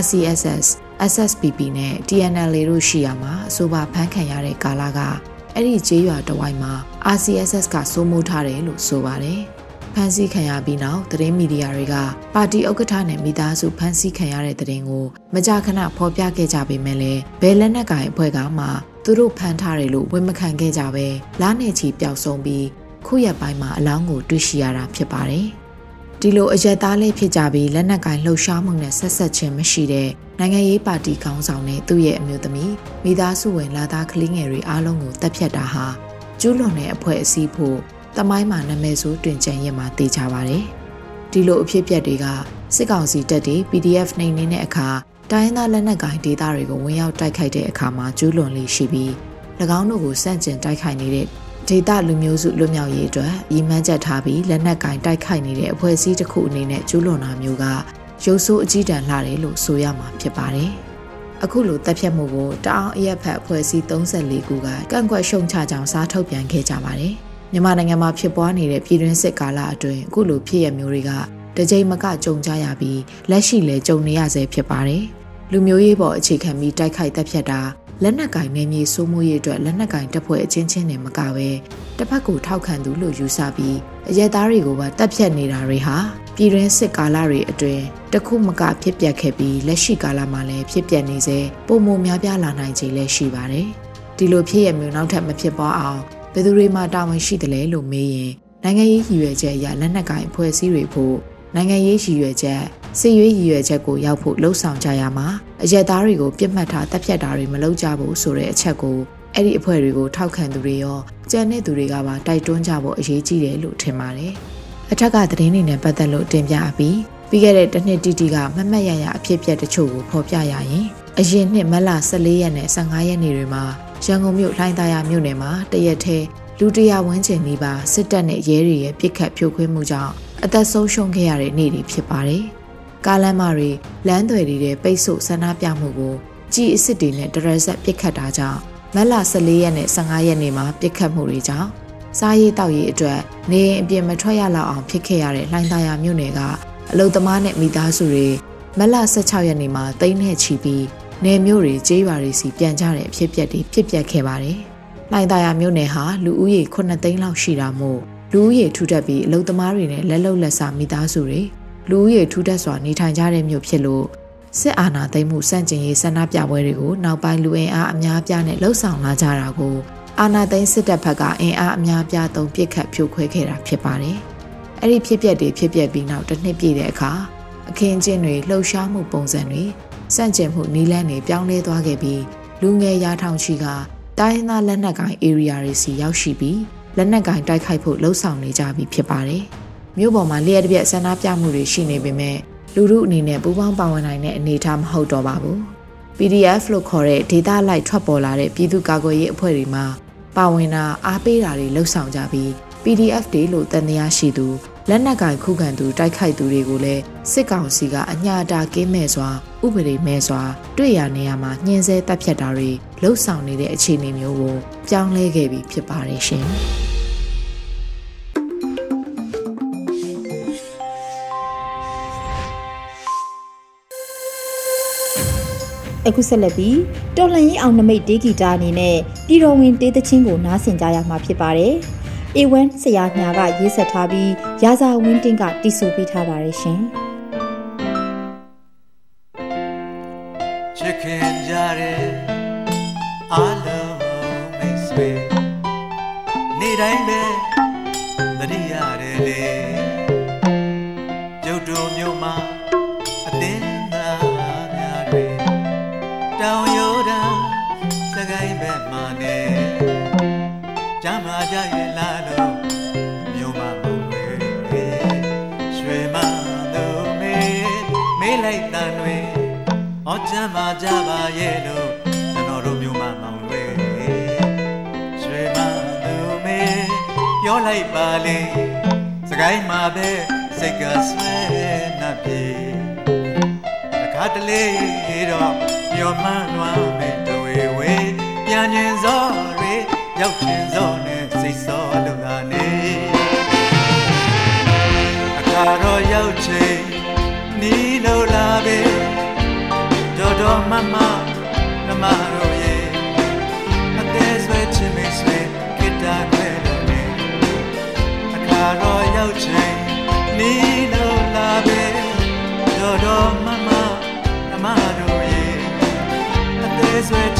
RCSS, SSPP နဲ့ TNLA တို့ရှိရမှာအဆိုပါဖမ်းခံရတဲ့ကာလကအဲ့ဒီကျေးရွာတဝိုက်မှာ RCSS ကစိုးမိုးထားတယ်လို့ဆိုပါတယ်။ဖမ်းဆီးခံရပြီးနောက်သတင်းမီဒီယာတွေကပါတီဥက္ကဋ္ဌနဲ့မိသားစုဖမ်းဆီးခံရတဲ့သတင်းကိုမကြာခဏဖော်ပြခဲ့ကြပေမဲ့လည်းဘယ်လက်နက်ကင်အဖွဲ့ကမှသူတို့ဖမ်းထားတယ်လို့ဝန်မခံခဲ့ကြပဲလားနေချီပျောက်ဆုံးပြီး ခုရက်ပိုင်းမှာအလောင်းကိုတွေ့ရှိရတာဖြစ်ပါတယ်။ဒီလိုအရက်သားလေးဖြစ်ကြပြီးလက်နက်ကင်လှုပ်ရှားမှုနဲ့ဆက်ဆက်ခြင်းမရှိတဲ့နိုင်ငံရေးပါတီခေါင်းဆောင်နဲ့သူ့ရဲ့အမျိုးသမီးမိသားစုဝင်လာသားကလေးငယ်တွေအားလုံးကိုတပ်ဖြတ်တာဟာကျူးလွန်တဲ့အဖွဲ့အစည်းဖို့တမိုင်းမှာနာမည်ဆိုးတွင်ကြံရမှာသိကြပါတယ်။ဒီလိုအဖြစ်အပျက်တွေကစစ်ကောင်စီတပ်တွေ PDF နှိမ်နင်းတဲ့အခါတိုင်းသားလက်နက်ကင်ဒေသတွေကိုဝင်ရောက်တိုက်ခိုက်တဲ့အခါမှာကျူးလွန်လေးရှိပြီး၎င်းတို့ကိုစန့်ကျင်တိုက်ခိုက်နေတဲ့ ဒေသလူမျိုးစုလွတ်မြောက်ရေးအတွက်ရည်မှန်းချက်ထားပြီးလက်နက်ကင်တိုက်ခိုက်နေတဲ့အဖွဲ့အစည်းတစ်ခုအနေနဲ့ကျူးလွန်တာမျိုးကရုပ်ဆိုးအကြီးတန်းလှတယ်လို့ဆိုရမှာဖြစ်ပါတယ်။အခုလိုတပ်ဖြတ်မှုကိုတအောင်အရက်ဖက်အဖွဲ့အစည်း34ခုကကန့်ကွက်ရှုံချကြောင်းစားထုတ်ပြန်ခဲ့ကြပါတယ်။မြန်မာနိုင်ငံမှာဖြစ်ပွားနေတဲ့ပြည်တွင်းစစ်ကာလအတွင်းအခုလိုဖြစ်ရမျိုးတွေကတကြိမ်မကကြုံကြရပြီးလက်ရှိလည်းကြုံနေရဆဲဖြစ်ပါတယ်။လူမျိုးရေးပေါ်အခြေခံပြီးတိုက်ခိုက်တပ်ဖြတ်တာ လက်နက်ကင်နေမြေစိုးမိုးရေးအတွက်လက်နက်ကင်တပ်ဖွဲ့အချင်းချင်းနဲ့မကပဲတစ်ဖက်ကိုထောက်ခံသူလို့ယူဆပြီးအရက်သားတွေကိုပါတပ်ဖြတ်နေတာတွေဟာပြည်တွင်းစစ်ကာလတွေအတွင်းတခုမကဖြစ်ပျက်ခဲ့ပြီးလက်ရှိကာလမှာလည်းဖြစ်ပျက်နေစေပုံမများပြားလာနိုင်ခြေလည်းရှိပါတယ်။ဒီလိုဖြစ်ရမျိုးနောက်ထပ်မဖြစ်ပွားအောင်ဘယ်သူတွေမှတာဝန်ရှိတယ်လဲလို့မေးရင်နိုင်ငံရေးရည်ရွယ်ချက်အရလက်နက်ကင်အဖွဲ့အစည်းတွေဖို့နိုင်ငံရေးရည်ရွယ်ချက် စစ်ရေးရည်ရွယ်ချက်ကိုရောက်ဖို့လှုံ့ဆော်ကြရမှာအရက်သားတွေကိုပြစ်မှတ်ထားတပ်ဖြတ်တာတွေမလုပ်ကြဘူးဆိုတဲ့အချက်ကိုအဲ့ဒီအဖွဲ့တွေကိုထောက်ခံသူတွေရောကြံတဲ့သူတွေကပါတိုက်တွန်းကြဖို့အရေးကြီးတယ်လို့ထင်ပါတယ်။အထက်ကသတင်းတွေနဲ့ပတ်သက်လို့တင်ပြပြီးပြီးခဲ့တဲ့တစ်နှစ်တိတိကမမတ်ရရအဖြစ်ပြက်တချို့ကိုဖော်ပြရရင်အရင်နှစ်မလ14ရက်နဲ့15ရက်နေ့တွေမှာရန်ကုန်မြို့လှိုင်းသာယာမြို့နယ်မှာတရက်ထဲလူတရာဝန်းကျင်နီးပါးစစ်တပ်နဲ့ရဲတွေရဲ့ပစ်ခတ်ဖြိုခွင်းမှုကြောင့်အသက်ဆုံးရှုံးခဲ့ရတဲ့နေ့တွေဖြစ်ပါတယ်။ ကားလမ်းမတွေလမ်းတွေတွေပိတ်ဆို့ဆန္ဒပြမှုကိုကြည်အစ်စ်တွေနဲ့တရဆက်ပစ်ခတ်တာကြောင့်မက်လ14ရက်နဲ့15ရက်နေ့မှာပစ်ခတ်မှုတွေကြောင့်စားရေးတောက်ရေးအတွက်နေအိမ်အပြင်မထွက်ရလောက်အောင်ဖြစ်ခဲ့ရတဲ့လှိုင်းသာယာမြို့နယ်ကအလုသမားနဲ့မိသားစုတွေမက်လ16ရက်နေ့မှာတိန်းနဲ့ချီပြီးနေမျိုးတွေကျေးရွာတွေစီပြန်ကြတဲ့အဖြစ်ပြက်တွေဖြစ်ပျက်ခဲ့ပါတယ်။လှိုင်းသာယာမြို့နယ်ဟာလူဦးရေ9သိန်းလောက်ရှိတာမို့လူဦးရေထူထပ်ပြီးအလုသမားတွေနဲ့လက်လုံလက်စားမိသားစုတွေ လူဦးရေထူထပ်စွာနေထိုင်ကြတဲ့မြို့ဖြစ်လို့စစ်အာဏာသိမ်းမှုစန့်ကျင်ရေးဆန္ဒပြပွဲတွေကိုနောက်ပိုင်းလူအင်အားအများပြားနဲ့လှုပ်ဆောင်လာကြတာကိုအာဏာသိမ်းစစ်တပ်ဘက်ကအင်အားအများပြားသုံးပစ်ခတ်ဖြိုခွဲခဲ့တာဖြစ်ပါတယ်။အဲ့ဒီဖြစ်ပျက်တွေဖြစ်ပျက်ပြီးနောက်တစ်နှစ်ပြည့်တဲ့အခါအခင်းကျင်းတွေလှုပ်ရှားမှုပုံစံတွေစန့်ကျင်မှုနီးလန်းတွေပြောင်းလဲသွားခဲ့ပြီးလူငယ်ရာထောင်ချီကတိုင်းသားလက်နက်ကိုင် area တွေစီရောက်ရှိပြီးလက်နက်ကင်တိုက်ခိုက်ဖို့လှုံ့ဆော်နေကြပြီဖြစ်ပါတယ်။ မြို့ပေါ်မှာလျှက်တစ်ပြက်ဆန္ဒပြမှုတွေရှိနေပေမဲ့လူမှုအနေနဲ့ပူးပေါင်းပါဝင်နိုင်တဲ့အနေအထားမဟုတ်တော့ပါဘူး။ PDF လို့ခေါ်တဲ့ဒေတာလိုက်ထွက်ပေါ်လာတဲ့ပြည်သူ့ကာကွယ်ရေးအဖွဲ့တွေမှာပါဝင်တာအားပေးတာတွေလှုပ်ဆောင်ကြပြီး PDF တွေလို့တန်တရားရှိသူလက်နက်ကင်ခုခံသူတိုက်ခိုက်သူတွေကိုလည်းစစ်ကောင်စီကအညာတာကင်းမဲ့စွာဥပဒေမဲ့စွာတွေ့ရနေရမှာညှင်းဆဲတပ်ဖြတ်တာတွေလှုပ်ဆောင်နေတဲ့အခြေအနေမျိုးကိုပြောင်းလဲခဲ့ပြီးဖြစ်ပါတယ်ရှင်။ အခုဆက်လက်ပြီးတော်လှန်ရေးအောင်နမိတ်ဒေဂီတာအနေနဲ့ပြည်တော်ဝင်တေးသချင်းကိုနားဆင်ကြရမှာဖြစ်ပါတယ်။ A1 ဆရာညာကရေးဆက်ထားပြီးရာဇာဝင်းတင်းကတီးဆိုပေးထားပါတယ်ရှင်။ ဟောကြမ်းမာကြပါရဲ့လို့ကျွန်တော်တို့မြို့မှာမောင်တွေရွှေမတို့မေပြောလိုက်ပါလေစကိုင်းမှာပဲစိတ်ကဆွဲနှပ်ပြေတခါတလေတော့မျောမှန်းလွှမ်းမဲ့တဝေဝေပြန်ကျင်စောတွေရောက်ကျင်စောနဲ့စိတ်စောလို့သာနေအခါတော့ရောက်ချိန်နီးလို့လာပဲ တော်တော်မမနမတို့ရဲ့အသေးဆွဲချင်မေဆွဲကိတာခွဲလို့နေအခါတော့ရောက်ချိန်နီးလို့လာပဲတော်တော်မမနမတို့ဆွဲချင်မိတ်ဆွဲ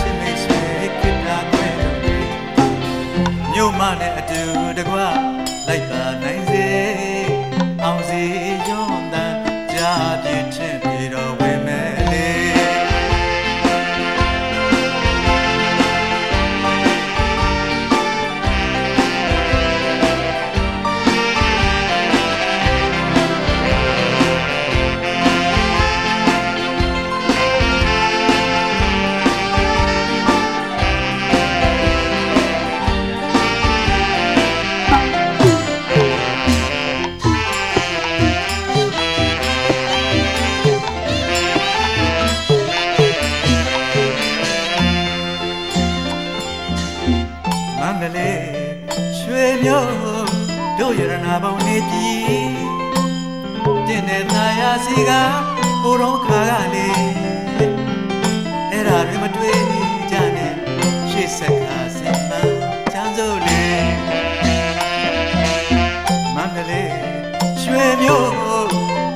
ရွှေမျိုး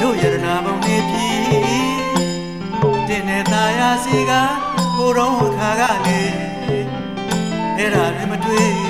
တို့ရတနာပေါင်းနေပြီတင်းတဲ့သားရစီကဟိုတော့ခါကလေအဲ့ဒါတွေမတွေ့